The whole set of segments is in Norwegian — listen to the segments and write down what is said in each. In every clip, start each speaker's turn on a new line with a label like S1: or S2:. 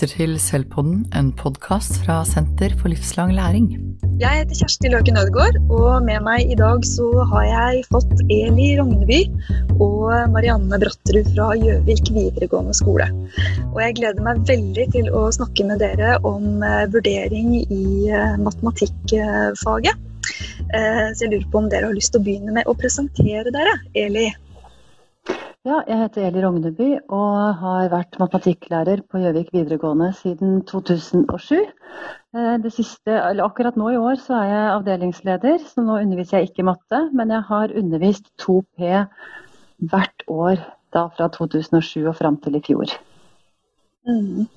S1: lytter til Sølvpodden, en podkast fra Senter for livslang læring.
S2: Jeg heter Kjersti Løken Ødegaard, og med meg i dag så har jeg fått Eli Rogneby og Marianne Bratterud fra Gjøvik videregående skole. Og jeg gleder meg veldig til å snakke med dere om eh, vurdering i eh, matematikkfaget. Eh, så jeg lurer på om dere har lyst til å begynne med å presentere dere. Eli?
S3: Ja, jeg heter Eli Rogneby og har vært matematikklærer på Gjøvik videregående siden 2007. Eh, siste, akkurat nå i år så er jeg avdelingsleder, så nå underviser jeg ikke matte. Men jeg har undervist 2P hvert år da fra 2007 og fram til i fjor. Mm.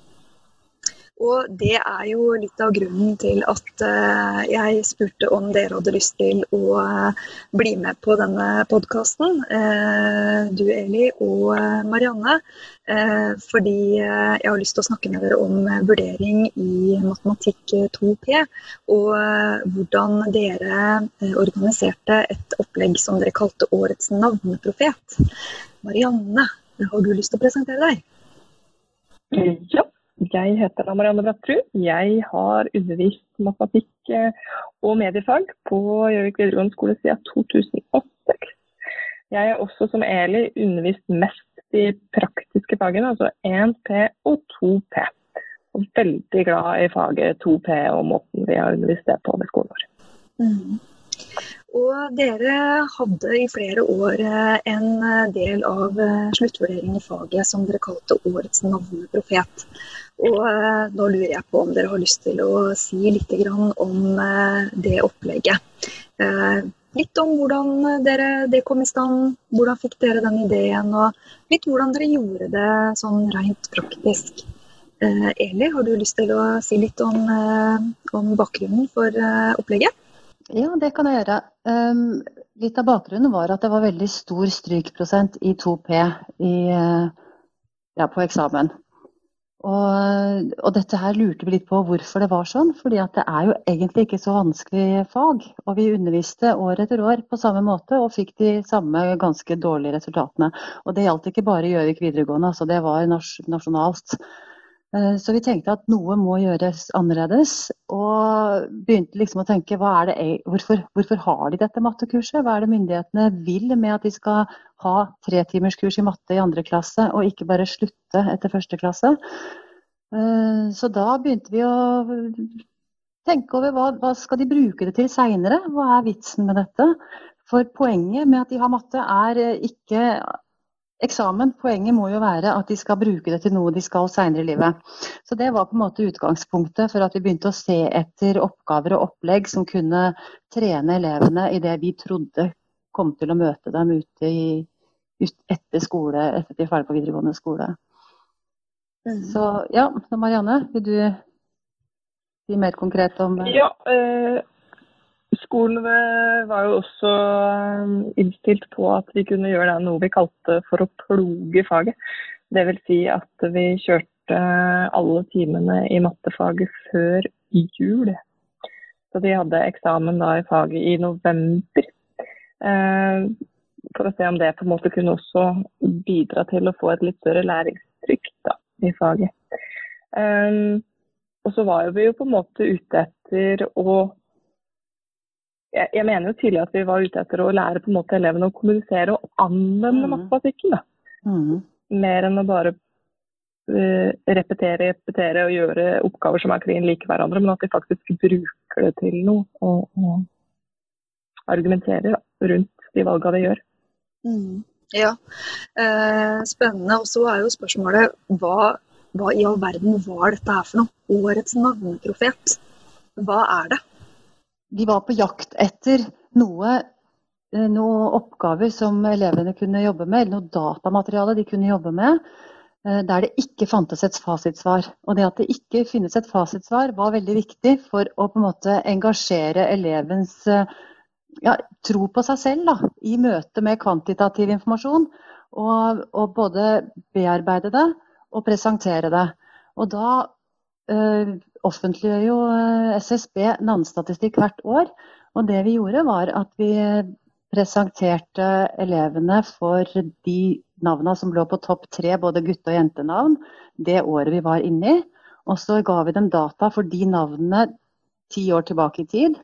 S2: Og det er jo litt av grunnen til at eh, jeg spurte om dere hadde lyst til å eh, bli med på denne podkasten, eh, du Eli og Marianne. Fordi jeg har lyst til å snakke med dere om vurdering i matematikk 2P. Og hvordan dere organiserte et opplegg som dere kalte Årets navneprofet. Marianne, har du lyst til å presentere deg?
S4: Ja. Jeg heter Marianne Brattrud. Jeg har undervist matematikk eh, og mediefag på Gjøvik videregående skole siden 2006. Jeg har også som Eli undervist mest de praktiske fagene, altså 1P og 2P. Og veldig glad i faget 2P og måten vi har undervist det på ved skolen vår. Mm.
S2: Og dere hadde i flere år eh, en eh, del av sluttvurderingen i faget som dere kalte Årets navneprofet. Og eh, nå lurer jeg på om dere har lyst til å si litt om eh, det opplegget. Eh, litt om hvordan dere, det kom i stand, hvordan fikk dere den ideen, og litt hvordan dere gjorde det sånn rent praktisk. Eli, har du lyst til å si litt om, om bakgrunnen for opplegget?
S3: Ja, det kan jeg gjøre. Um, litt av bakgrunnen var at det var veldig stor strykprosent i 2P i, ja, på eksamen. Og, og, dette her lurte vi litt på hvorfor det var sånn. fordi det er jo egentlig ikke så vanskelig fag. Og vi underviste år etter år på samme måte og fikk de samme ganske dårlige resultatene. Og det gjaldt ikke bare Gjøvik videregående, altså det var nasjonalt. Eh, så vi tenkte at noe må gjøres annerledes. Og begynte liksom å tenke det, hvorfor, hvorfor har de dette mattekurset? Hva er det myndighetene vil med at de skal ha tretimerskurs i matte i andre klasse, og ikke bare slutte etter første klasse? Eh, så da begynte vi å tenke over hva, hva skal de bruke det til seinere? Hva er vitsen med dette? For poenget med at de har matte, er ikke eksamen. Poenget må jo være at de skal bruke det til noe de skal seinere i livet. Så det var på en måte utgangspunktet for at vi begynte å se etter oppgaver og opplegg som kunne trene elevene i det vi trodde kom til å møte dem ute i, ut, etter skole, etter at de er ferdig på videregående skole. Mm. Så ja, Marianne, vil du si mer konkret om
S4: Ja, øh, Skolen var jo også um, innstilt på at vi kunne gjøre noe vi kalte for å ploge faget. Dvs. Si at vi kjørte alle timene i mattefaget før jul. Så de hadde eksamen da i faget i november. Eh, for å se om det på en måte kunne også bidra til å få et litt større læringstrykk da, i faget. Og så var vi jo på en måte ute etter å jeg, jeg, mener jo tidlig at vi var ute etter å lære på en måte elevene å kommunisere og anvende mm. matematikken. Mm. Mer enn å bare uh, repetere, repetere og gjøre oppgaver som er klin like hverandre, men at de faktisk bruker det til noe og, og argumenterer rundt de valgene de gjør.
S2: Mm. Ja, eh, spennende. Og så er jo spørsmålet hva, hva i all verden var dette her for noe? Årets navneprofet. Hva er det?
S3: De var på jakt etter noe, noen oppgaver som elevene kunne jobbe med, eller noe datamateriale de kunne jobbe med, eh, der det ikke fantes et fasitsvar. Og det at det ikke finnes et fasitsvar, var veldig viktig for å på en måte engasjere elevens eh, ja, tro på seg selv da, i møte med kvantitativ informasjon. Og, og, både bearbeide det og presentere det. Og da offentliggjør jo eh, SSB navnestatistikk hvert år. Og det vi gjorde, var at vi presenterte elevene for de navna som lå på topp tre, både gutte- og jentenavn, det året vi var inni. Og så ga vi dem data for de navnene ti år tilbake i tid.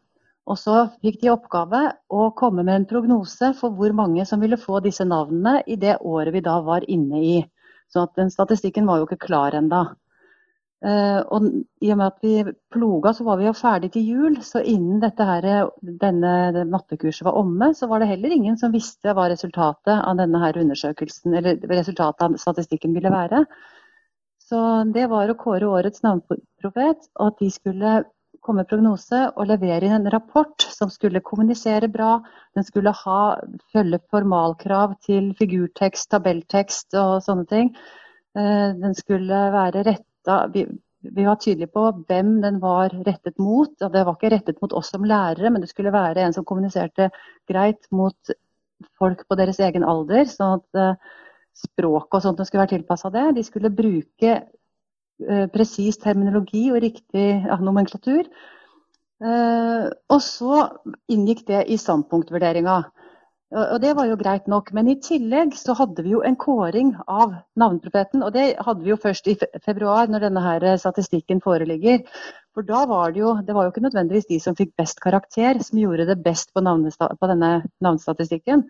S3: Og så fikk de oppgave å komme med en prognose for hvor mange som ville få disse navnene i det året vi da var inne i. Så den statistikken var jo ikke klar enda. Uh, og I og med at vi ploga, så var vi jo ferdig til jul. Så innen dette her, denne mattekurset var omme, så var det heller ingen som visste hva resultatet av denne her undersøkelsen, eller resultatet av statistikken ville være. Så det var å kåre årets navnprofet, og at de skulle komme med prognose og levere inn en rapport som skulle kommunisere bra. Den skulle ha, følge formalkrav til figurtekst, tabelltekst og sånne ting. Uh, den skulle være rett retta vi, vi, var tydelige på hvem den var rettet mot. og Det var ikke rettet mot oss som lærere, men det skulle være en som kommuniserte greit mot folk på deres egen alder. sånn at uh, språket og sånt skulle være tilpassa det. De skulle bruke uh, presis terminologi og riktig ja, nomenklatur. Uh, og så inngikk det i standpunktvurderinga. Og Det var jo greit nok. Men i tillegg så hadde vi jo en kåring av navneprofeten. Og det hadde vi jo først i februar, når denne her statistikken foreligger. For da var det jo Det var jo ikke nødvendigvis de som fikk best karakter, som gjorde det best på, på denne navnestatistikken.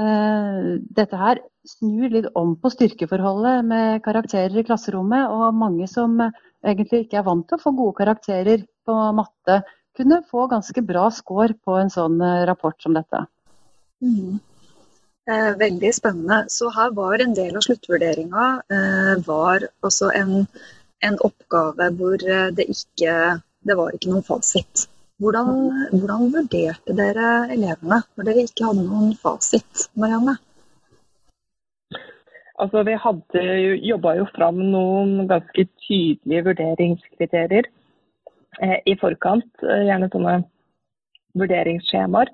S3: Uh, dette her snur litt om på styrkeforholdet med karakterer i klasserommet. Og mange som egentlig ikke er vant til å få gode karakterer på matte, kunne få ganske bra score på en sånn eh, rapport som dette.
S2: Mm. Eh, veldig spennende. Så her var en del av sluttvurderinga eh, var også en, en, oppgave hvor eh, det ikke det var ikke noen fasit. Hvordan, hvordan, vurderte dere elevene når dere ikke hadde noen fasit, Marianne?
S4: Altså, vi hadde jobba jo fram noen ganske tydelige vurderingskriterier eh, i forkant. Eh, gjerne sånne vurderingsskjemaer.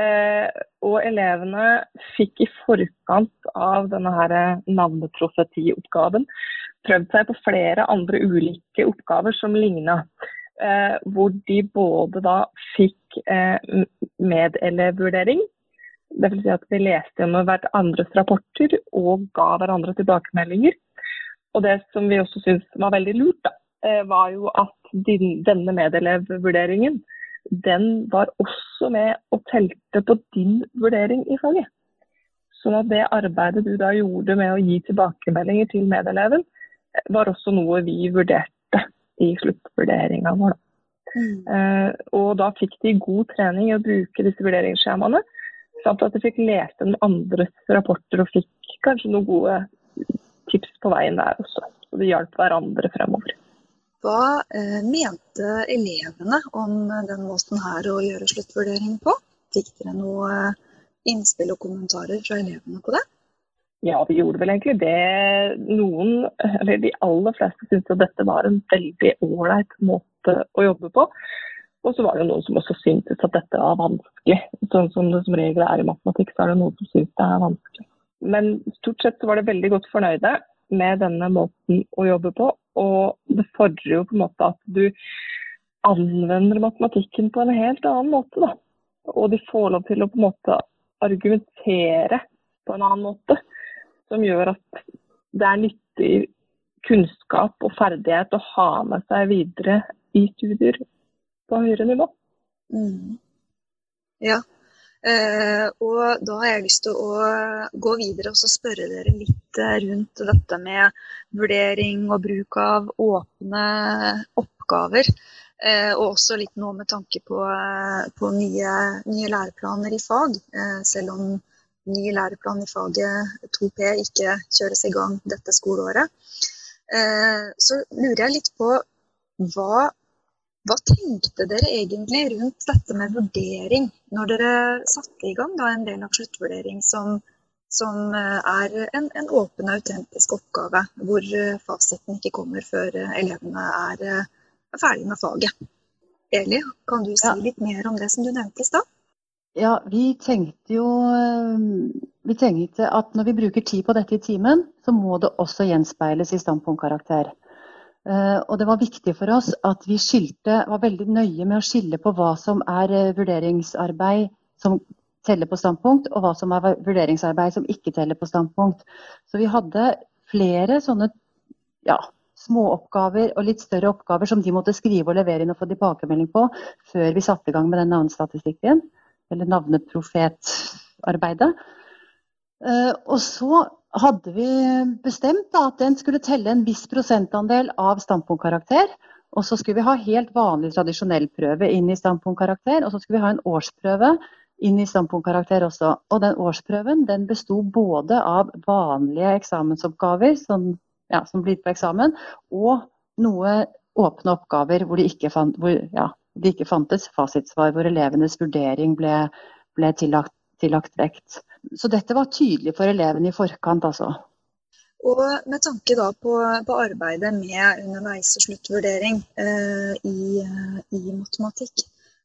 S4: Eh, og elevene fikk i forkant av denne her navneprofetioppgaven prøvd seg på flere andre ulike oppgaver som ligna. Eh, hvor de både da fikk eh, medelevvurdering, dvs. Si at vi leste om hverandres rapporter og ga hverandre tilbakemeldinger. Og det som vi også syntes var veldig lurt, da, eh, var jo at din, denne medelevvurderingen den var også med og telte på din vurdering i faget. Sånn at det arbeidet du da gjorde med å gi tilbakemeldinger til medeleven, var også noe vi vurderte i sluttvurderinga vår. Mm. Uh, og da fikk de god trening i å bruke disse vurderingsskjemaene, samt at de fikk lese den andres rapporter og fikk kanskje noen gode tips på veien der også. Så de hjalp hverandre fremover.
S2: Hva eh, mente elevene om den måten her å gjøre sluttvurdering på? Fikk dere noe eh, innspill og kommentarer fra elevene på det?
S4: Ja, vi gjorde vel egentlig det. Noen, eller de aller fleste, syntes at dette var en veldig ålreit måte å jobbe på. Og så var det noen som også syntes at dette var vanskelig. Sånn som det som regel er i matematikk, så er det noen som syns det er vanskelig. Men stort sett så var det veldig godt fornøyde med denne måten å jobbe på. Og det fordrer jo på en måte at du anvender matematikken på en helt annen måte. Da. Og de får lov til å på en måte argumentere på en annen måte. Som gjør at det er nyttig kunnskap og ferdighet å ha med seg videre i studier på høyere nivå.
S2: Mm. Ja, og da har jeg lyst til å gå videre og spørre dere litt eh, rundt dette med vurdering og bruk av åpne oppgaver. Eh, og også litt nå med tanke på, på nye, nye, læreplaner i fag. selv om ny læreplan i faget 2P ikke kjøres i gang dette skoleåret. så lurer jeg litt på hva hva tenkte dere egentlig rundt dette med vurdering når dere satte i gang da, en del av sluttvurdering som, som eh, er en, en, åpen, autentisk oppgave, hvor eh, fasiten ikke kommer før eh, elevene er, er ferdig med faget? Eli, kan du si ja. litt mer om det som du nevnte i stad?
S3: Ja, vi tenkte jo vi tenkte at når vi bruker tid på dette i timen, så må det også gjenspeiles i standpunktkarakter. Eh, og det var viktig for oss at vi skilte, var veldig nøye med å skille på hva som er eh, vurderingsarbeid som teller på standpunkt, og hva som er vurderingsarbeid som ikke teller på standpunkt. Så vi hadde flere sånne ja, småoppgaver og litt større oppgaver som de måtte skrive og levere inn og få tilbakemelding på før vi satte i gang med den navnestatistikken, eller navneprofetarbeidet. Eh, og så hadde vi bestemt da, at den skulle telle en viss prosentandel av standpunktkarakter. Og så skulle vi ha helt vanlig tradisjonell prøve inn i standpunktkarakter. Og så skulle vi ha en årsprøve inn i standpunktkarakter også. Og den årsprøven den besto både av vanlige eksamensoppgaver som, ja, som blir på eksamen, og noe åpne oppgaver hvor det ikke, fant, ja, de ikke fantes fasitsvar, hvor elevenes vurdering ble, ble tillagt, tillagt vekt. Så dette var tydelig for elevene i forkant, altså.
S2: Og med tanke da på, på arbeidet med underveis- og sluttvurdering eh, i, i, matematikk,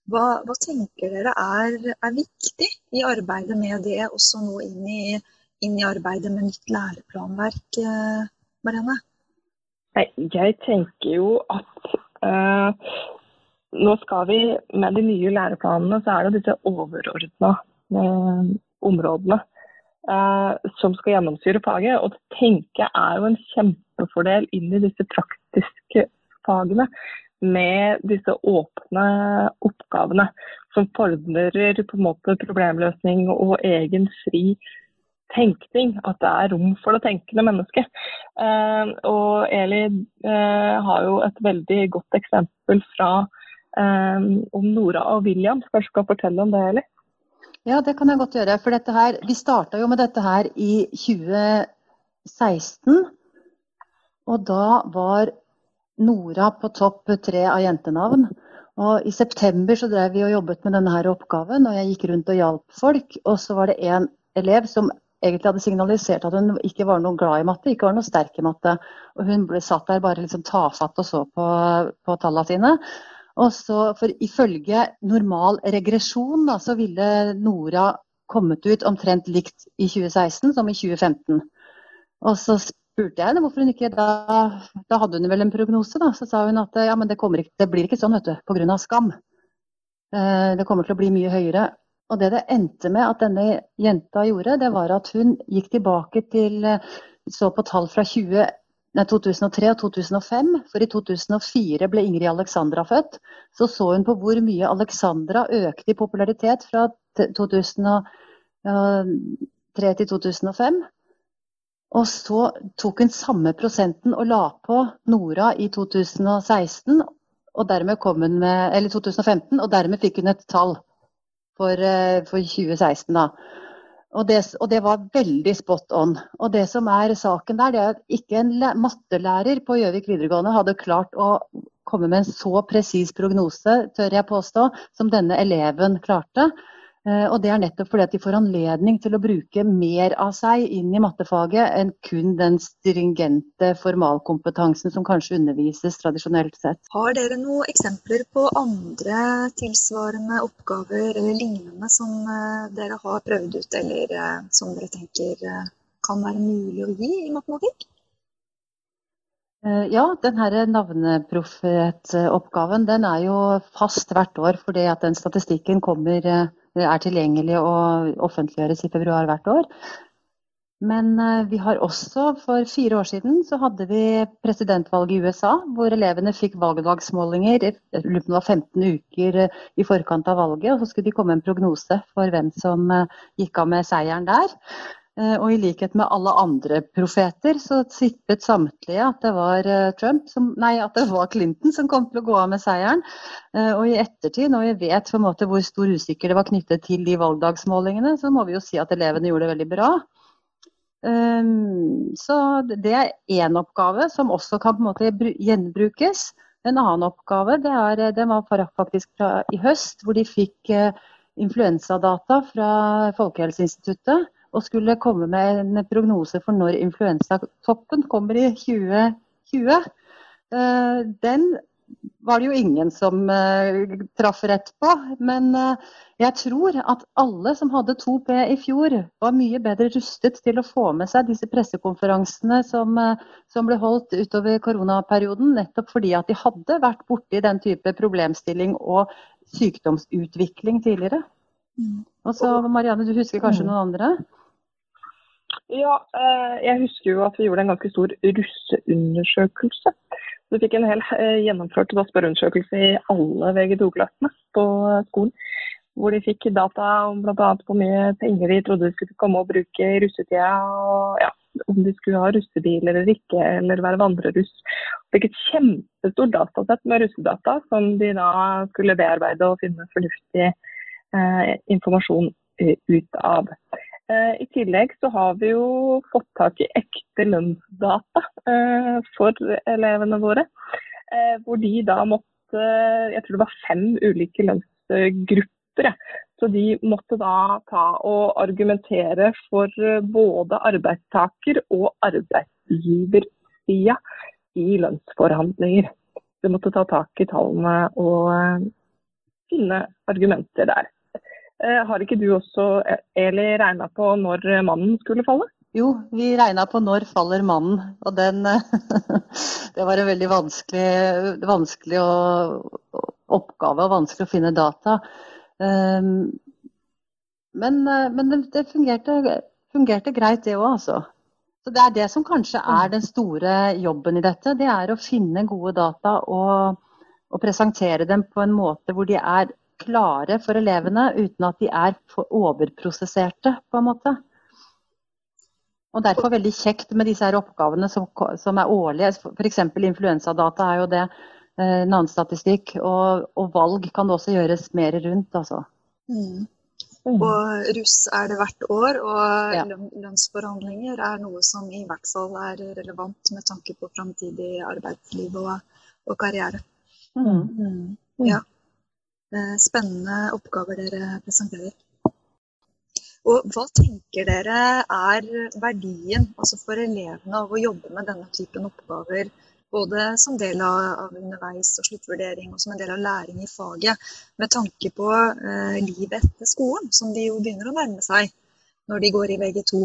S2: hva, hva, tenker dere er, er, viktig i arbeidet med det, også nå inn i, inn i arbeidet med nytt læreplanverk, eh, Marianne?
S4: Jeg tenker jo at eh, nå skal vi med de nye læreplanene, så er det disse overordna eh, områdene eh, som skal gjennomsyre faget. Og det tenker jeg er jo en kjempefordel inn i disse praktiske fagene med disse åpne oppgavene som fordrer på en måte problemløsning og egen fri tenkning. At det er rom for det tenkende mennesket. Eh, og Eli eh, har jo et veldig godt eksempel fra om Nora og William. Skal du fortelle om det, Eli?
S3: Ja, det kan jeg godt gjøre. For dette her, vi starta jo med dette her i 2016. Og da var Nora på topp tre av jentenavn. Og I september så drev vi og jobbet med denne her oppgaven, og jeg gikk rundt og hjalp folk. Og så var det en elev som egentlig hadde signalisert at hun ikke var noe glad i matte, ikke var noe sterk i matte. Og hun ble satt der bare liksom tafatt og så på, på tallene sine. Og så, for Ifølge normal regresjon da, så ville Nora kommet ut omtrent likt i 2016 som i 2015. Og så spurte jeg henne hvorfor hun ikke da Da hadde hun vel en prognose, da. Så sa hun at ja, men det, ikke, det blir ikke sånn, vet du, pga. skam. Eh, det kommer til å bli mye høyere. Og det det endte med at denne jenta gjorde, det var at hun gikk tilbake til så på tall fra 20 2003 og 2005, for i 2004 ble Ingrid Alexandra født, så så hun på hvor mye Alexandra økte i popularitet fra 2003 til 2005. Og så tok hun samme prosenten og la på Nora i 2016, og dermed kom hun med, eller 2015, og dermed fikk hun et tall for, eh, for 2016. da. Og det, og det, var veldig spot on. Og det som er saken der, det er at ikke en mattelærer på Gjøvik videregående hadde klart å komme med en så presis prognose, tør jeg påstå, som denne eleven klarte. Eh, og det er nettopp fordi at de får anledning til å bruke mer av seg inn i mattefaget enn kun den stringente formalkompetansen som kanskje undervises tradisjonelt sett.
S2: Har dere noen eksempler på andre tilsvarende oppgaver eller lignende som eh, dere har prøvd ut, eller eh, som dere tenker kan være mulig å gi i matematikk?
S3: Ja, denne navneprofetoppgaven den er jo fast hvert år, fordi at den statistikken kommer er tilgjengelig og offentliggjøres i februar hvert år. Men eh, vi har også for fire år siden så hadde vi presidentvalget i USA, hvor elevene fikk valgdagsmålinger i 15 uker eh, i forkant av valget. Og så skulle de komme med en prognose for hvem som eh, gikk av med seieren der. Eh, og i likhet med alle andre profeter, så tippet samtlige at det var eh, som, nei, at det var Clinton som kom til å gå av med seieren. Eh, og i ettertid, når vi vet på en måte hvor stor usikker det var knyttet til de valgdagsmålingene, så må vi jo si at elevene gjorde det veldig bra. Så det er én oppgave som også kan på en måte gjenbrukes. En annen oppgave det er, den var faktisk fra i høst, hvor de fikk influensadata fra Folkehelseinstituttet og skulle komme med en prognose for når influensatoppen kommer i 2020. Eh, den var det jo ingen som uh, traff rett på. Men uh, jeg tror at alle som hadde 2P i fjor, var mye bedre rustet til å få med seg disse pressekonferansene som, som ble holdt utover koronaperioden, nettopp fordi at de hadde vært borti den type problemstilling og sykdomsutvikling tidligere. Mm. Og så Marianne, du husker kanskje mm. noen andre?
S4: Ja, eh, jeg husker jo at vi gjorde en ganske stor russeundersøkelse. Du fikk en hel eh, gjennomført spørreundersøkelse i alle VG2-klassene på skolen. Hvor de fikk data om bl.a. hvor mye penger de trodde de skulle komme og bruke i russetida. Og ja, om de skulle ha russebil eller ikke, eller være vandreruss. Fikk et kjempestort datasett med russedata som de da skulle bearbeide og finne fornuftig eh, informasjon ut av. Eh, I tillegg så har vi jo fått tak i ekte lønnsdata eh, for elevene våre. Eh, hvor de da måtte Jeg tror det var fem ulike lønnsgrupper. Så de måtte da ta og argumentere for både arbeidstaker- og arbeidsgiversida i lønnsforhandlinger. De måtte ta tak i tallene og finne argumenter der. Eh, har ikke du også, eh, Eli, regna på når mannen skulle falle?
S3: Jo, vi regna på når faller mannen. Og den Det var en veldig vanskelig, vanskelig oppgave og vanskelig å finne data. Ehm, men, eh, men det fungerte, fungerte greit, det òg, altså. Så Det er det som kanskje er den store jobben i dette. Det er å finne gode data og, og presentere dem på en måte hvor de er klare for elevene uten at de er for overprosesserte, på en måte. Og Derfor veldig kjekt med disse her oppgavene som, som er årlige. F.eks. influensadata er jo det. Eh, en annen statistikk. Og, og, valg kan det også gjøres mer rundt, altså.
S2: Mm. Og russ er det hvert år, og ja. lønnsforhandlinger er noe som i hvert fall er relevant med tanke på framtidig arbeidsliv og, og karriere. Mm. Mm. Ja. Eh, spennende oppgaver dere presenterer. Og hva tenker dere er verdien altså for elevene av å jobbe med denne typen oppgaver? Både som del av underveis- og sluttvurdering og som en del av læring i faget. Med tanke på eh, livet etter skolen, som de jo begynner å nærme seg når de går i VG2.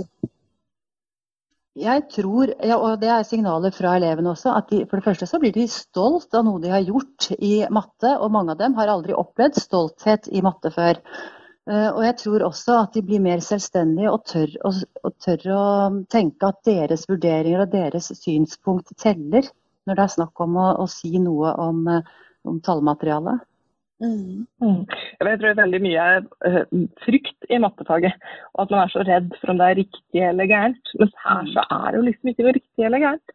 S3: Jeg tror, og det er signaler fra elevene også, at de, for det første så blir de stolt av noe de har gjort i matte. Og mange av dem har aldri opplevd stolthet i matte før. Uh, og jeg tror også at de blir mer selvstendige og tør, og, og tør å tenke at deres vurderinger og deres synspunkt teller når det er snakk om å, å si noe om, uh, om tallmaterialet.
S4: Mm. Mm. Jeg tror veldig mye er frykt i mattefaget. Og at man er så redd for om det er riktig eller gærent. Men her så er det jo liksom ikke noe riktig eller gærent.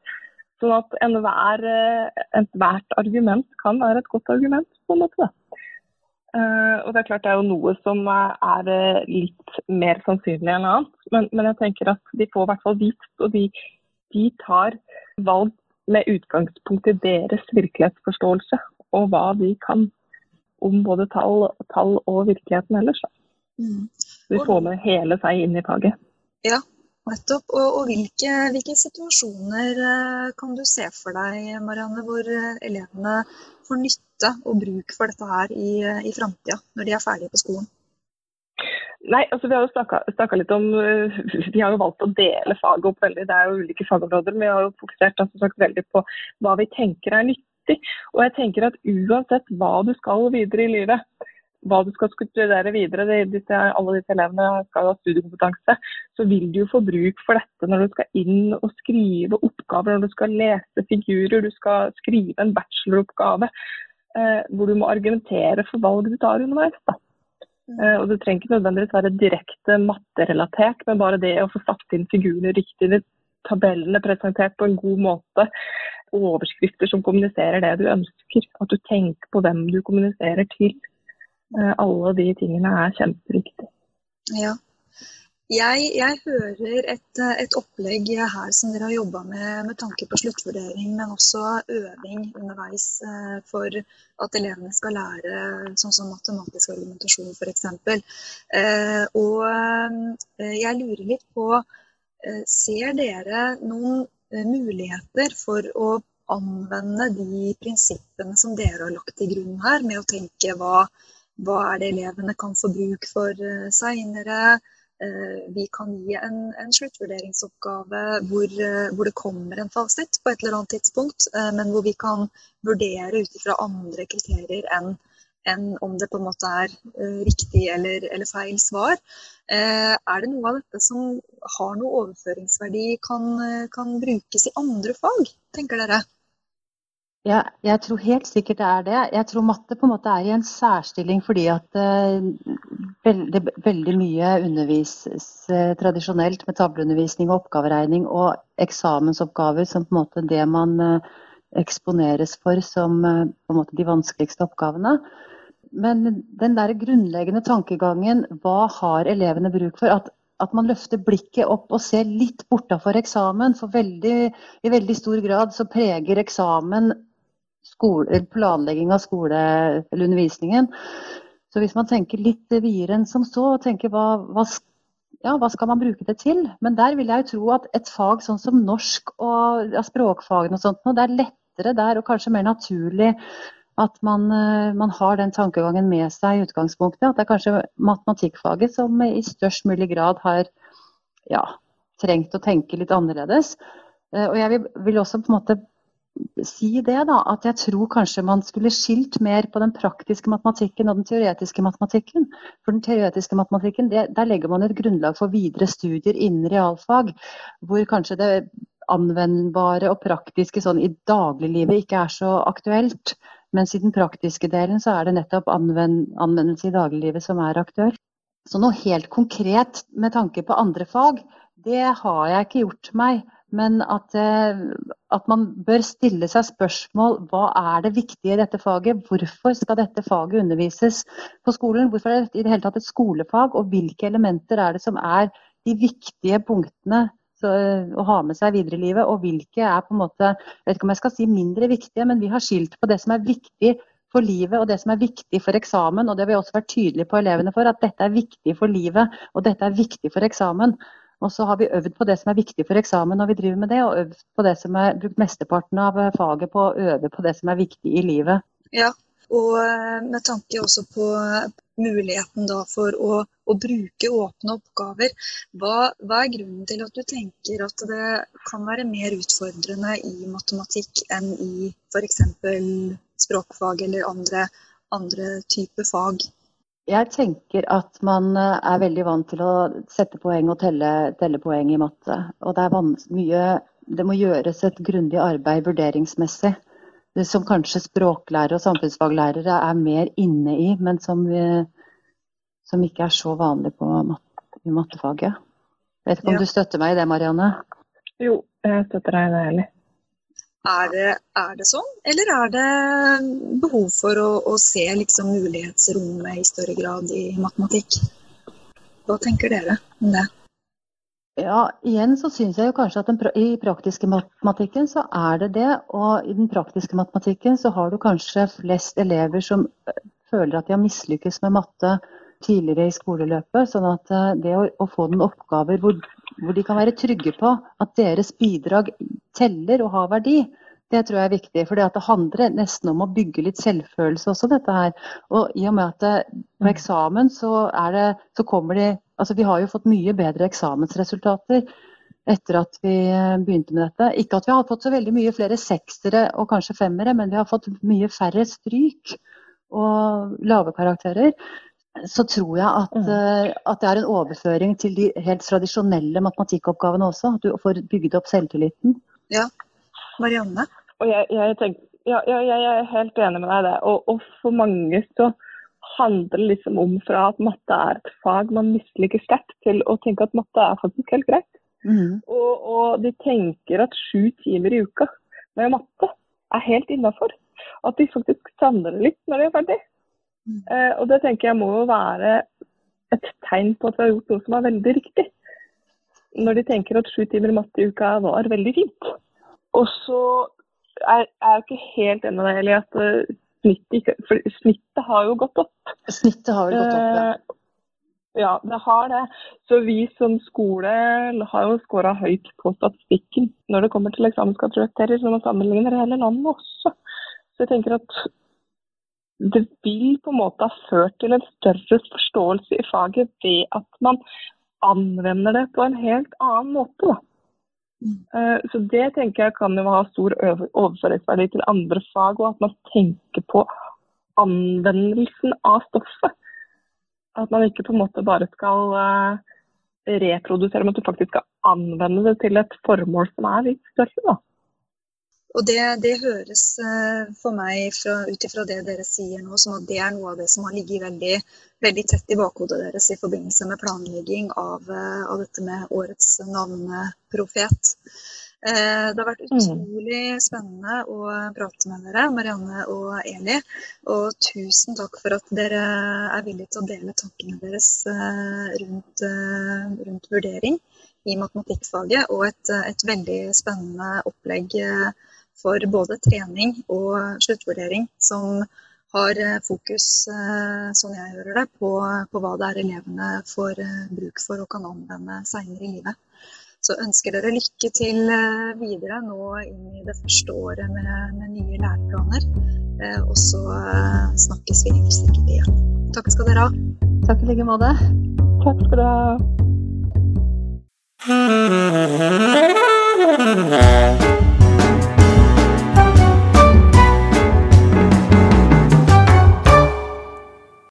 S4: Sånn at enhver, uh, ethvert argument kan være et godt argument, på en måte. Uh, og det er klart det er jo noe som er litt mer sannsynlig enn annet. Men, men, jeg tenker at de får i hvert fall vist, og de, de tar valg med utgangspunkt i deres virkelighetsforståelse og hva de kan om både tall, tall og virkeligheten ellers. Mm. Vi får med hele seg inn i faget.
S2: Ja, nettopp. Og, og hvilke, hvilke, situasjoner eh, kan du se for deg, Marianne, hvor eh, elevene får nytte og bruk for dette her i, eh, i framtida, når de er ferdige på skolen?
S4: Nei, altså Vi har jo snakka litt om Vi har jo valgt å dele faget opp veldig. Det er jo ulike fagområder. Men vi har jo fokusert altså, veldig på hva vi tenker er nyttig viktig. Og jeg tenker at uansett hva du skal videre i livet, hva du skal studere videre, disse, alle disse elevene skal ha studiekompetanse, så vil du jo få bruk for dette når du skal inn og skrive oppgaver, når du skal lese figurer, du skal skrive en bacheloroppgave eh, hvor du må argumentere for valg du tar underveis. da. Eh, og Det trenger ikke nødvendigvis være direkte matterelatert, men bare det å få satt inn figurene riktig, tabellene presentert på en god måte, overskrifter som kommuniserer det du ønsker. At du tenker på hvem du kommuniserer til. Eh, alle de tingene er kjempeviktige.
S2: Ja. Jeg, jeg, hører et, et, opplegg her som dere har jobba med med tanke på sluttvurdering, men også øving underveis eh, for at elevene skal lære sånn som matematisk argumentasjon f.eks. Eh, og jeg lurer litt på Ser dere noen muligheter for å anvende de prinsippene som dere har lagt til grunn her, med å tenke hva, hva er det elevene kan få bruk for uh, seinere. Uh, vi kan gi en, en sluttvurderingsoppgave hvor, hvor, det kommer en fasit på et eller annet tidspunkt, men hvor vi kan vurdere ut ifra andre kriterier enn enn om det på en måte er uh, riktig eller, eller, feil svar. Uh, er det noe av dette som har noe overføringsverdi, kan, kan brukes i andre fag, tenker dere?
S3: Ja, jeg tror helt sikkert det er det. Jeg tror matte på en måte er i en særstilling fordi at veldig, veldig, mye undervises tradisjonelt med tavleundervisning og oppgaveregning og eksamensoppgaver som på en måte det man eksponeres for som på en måte de vanskeligste oppgavene. Men den der grunnleggende tankegangen, hva har elevene bruk for? At, at man løfter blikket opp og ser litt bortafor eksamen. For veldig, i veldig stor grad så preger eksamen skole, planlegging av skole eller undervisningen. Så hvis man tenker litt videre enn som så, og tenker hva, hva, ja, hva, skal man bruke det til? Men der vil jeg jo tro at et fag sånn som norsk og ja, språkfagene og sånt, det er lettere der og kanskje mer naturlig at man, eh, man, har den tankegangen med seg i utgangspunktet. At det er kanskje matematikkfaget som i størst mulig grad har ja, trengt å tenke litt annerledes. Eh, og jeg vil, vil også på en måte si det, da, at jeg tror kanskje man skulle skilt mer på den praktiske matematikken og den teoretiske matematikken. For den teoretiske matematikken, det, der legger man et grunnlag for videre studier innen realfag, hvor kanskje det anvendbare og praktiske sånn i dagliglivet ikke er så aktuelt. Mens i den praktiske delen så er det nettopp anvend, anvendelse i dagliglivet som er aktør. Så noe helt konkret med tanke på andre fag, det har jeg ikke gjort meg. Men at, eh, at, man bør stille seg spørsmål hva er det viktige i dette faget? Hvorfor skal dette faget undervises på skolen? Hvorfor er det i det hele tatt et skolefag? Og hvilke elementer er det som er de viktige punktene så, å ha med seg videre i livet? Og hvilke er på en måte, jeg vet ikke om jeg skal si mindre viktige, men vi har skilt på det som er viktig for livet og det som er viktig for eksamen. Og det har vi også vært tydelige på elevene for, at dette er viktig for livet og dette er viktig for eksamen. Og så har vi øvd på det som er viktig for eksamen når vi driver med det, og øvd på det som er brukt mesteparten av eh, faget på å øve på det som er viktig i livet.
S2: Ja, og eh, med tanke også på muligheten da for å, å bruke åpne oppgaver. Hva, hva, er grunnen til at du tenker at det kan være mer utfordrende i matematikk enn i f.eks. språkfag eller andre, andre typer fag?
S3: Jeg tenker at man eh, er veldig vant til å sette poeng og telle, telle poeng i matte. Og det, mye, det må gjøres et grundig arbeid vurderingsmessig. Som kanskje språklærere og samfunnsfaglærere er mer inne i, men som, vi, som ikke er så vanlig på matte, i mattefaget. Jeg vet ikke om ja. du støtter meg i det, Marianne?
S4: Jo, jeg støtter deg i det, Eli.
S2: Er det, er det, sånn, eller er det behov for å, å se liksom mulighetsrommet i større grad i matematikk? Hva tenker dere om det?
S3: Ja, igjen så syns jeg jo kanskje at den, i praktiske matematikken så er det det. Og i den praktiske matematikken så har du kanskje flest elever som øh, føler at de har mislykkes med matte tidligere i skoleløpet. Sånn at øh, det å, å få noen oppgaver hvor hvor de kan være trygge på at deres bidrag teller og har verdi. Det tror jeg er viktig. For det handler nesten om å bygge litt selvfølelse også, dette her. Og i og med at det, på mm. eksamen så er det Så kommer de Altså vi har jo fått mye bedre eksamensresultater etter at vi begynte med dette. Ikke at vi har fått så veldig mye flere seksere og kanskje femmere, men vi har fått mye færre stryk og lave karakterer så tror jeg at, mm. Eh, at, det er en overføring til de helt tradisjonelle matematikkoppgavene også. At du får bygd opp selvtilliten.
S2: Ja. Marianne?
S4: Og jeg, jeg, tenker, ja, jeg, er helt enig med deg i det. Og, og, for mange så handler liksom om fra at matte er et fag man misliker sterkt, til å tenke at matte er faktisk helt greit. Mm. Og, og, de tenker at sju timer i uka med matte er helt innafor. At de faktisk savner det litt når de er ferdig. Eh, og det tenker jeg må jo være et tegn på at vi har gjort noe som er veldig riktig. Når de tenker at sju timer matte i uka var veldig fint. Og så er jeg ikke helt enig med deg, Eli, at uh, snittet, for snittet har jo gått opp.
S3: Snittet har jo gått opp, ja.
S4: Uh, ja, det har det. Så vi som skole har jo skåra høyt på statistikken når det kommer til eksamenskarakterer, når man sammenligner hele landet også. Så jeg tenker at det vil på en måte ha ført til en større forståelse i faget ved at man anvender det på en helt annen måte. Da. Eh, så det tenker jeg kan jo ha stor overføringsverdi til andre fag, og at man tenker på anvendelsen av stoffet. At man ikke på en måte bare skal uh, reprodusere, men at du faktisk skal anvende det til et formål som er litt større. da.
S2: Og det, det høres uh, for meg ut ifra det dere sier nå, som at det er noe av det som har ligget veldig, veldig tett i bakhodet deres i forbindelse med planlegging av, uh, av dette med årets navneprofet. Eh, det har vært mm. utrolig spennende å prate med dere, Marianne og Eli. Og tusen takk for at dere er villige til å dele tankene deres eh, rundt, eh, rundt vurdering i matematikkfaget, og et, et, veldig spennende opplegg for både trening og sluttvurdering, som har eh, fokus, sånn jeg hører det, på, på hva det er elevene får eh, bruk for og kan anvende seinere i livet. Så ønsker dere lykke til videre nå inn i det første året med, med nye læreplaner. Og så snakkes vi helt sikkert igjen. Takk skal dere ha.
S3: Takk i like måte.
S4: Takk skal du ha.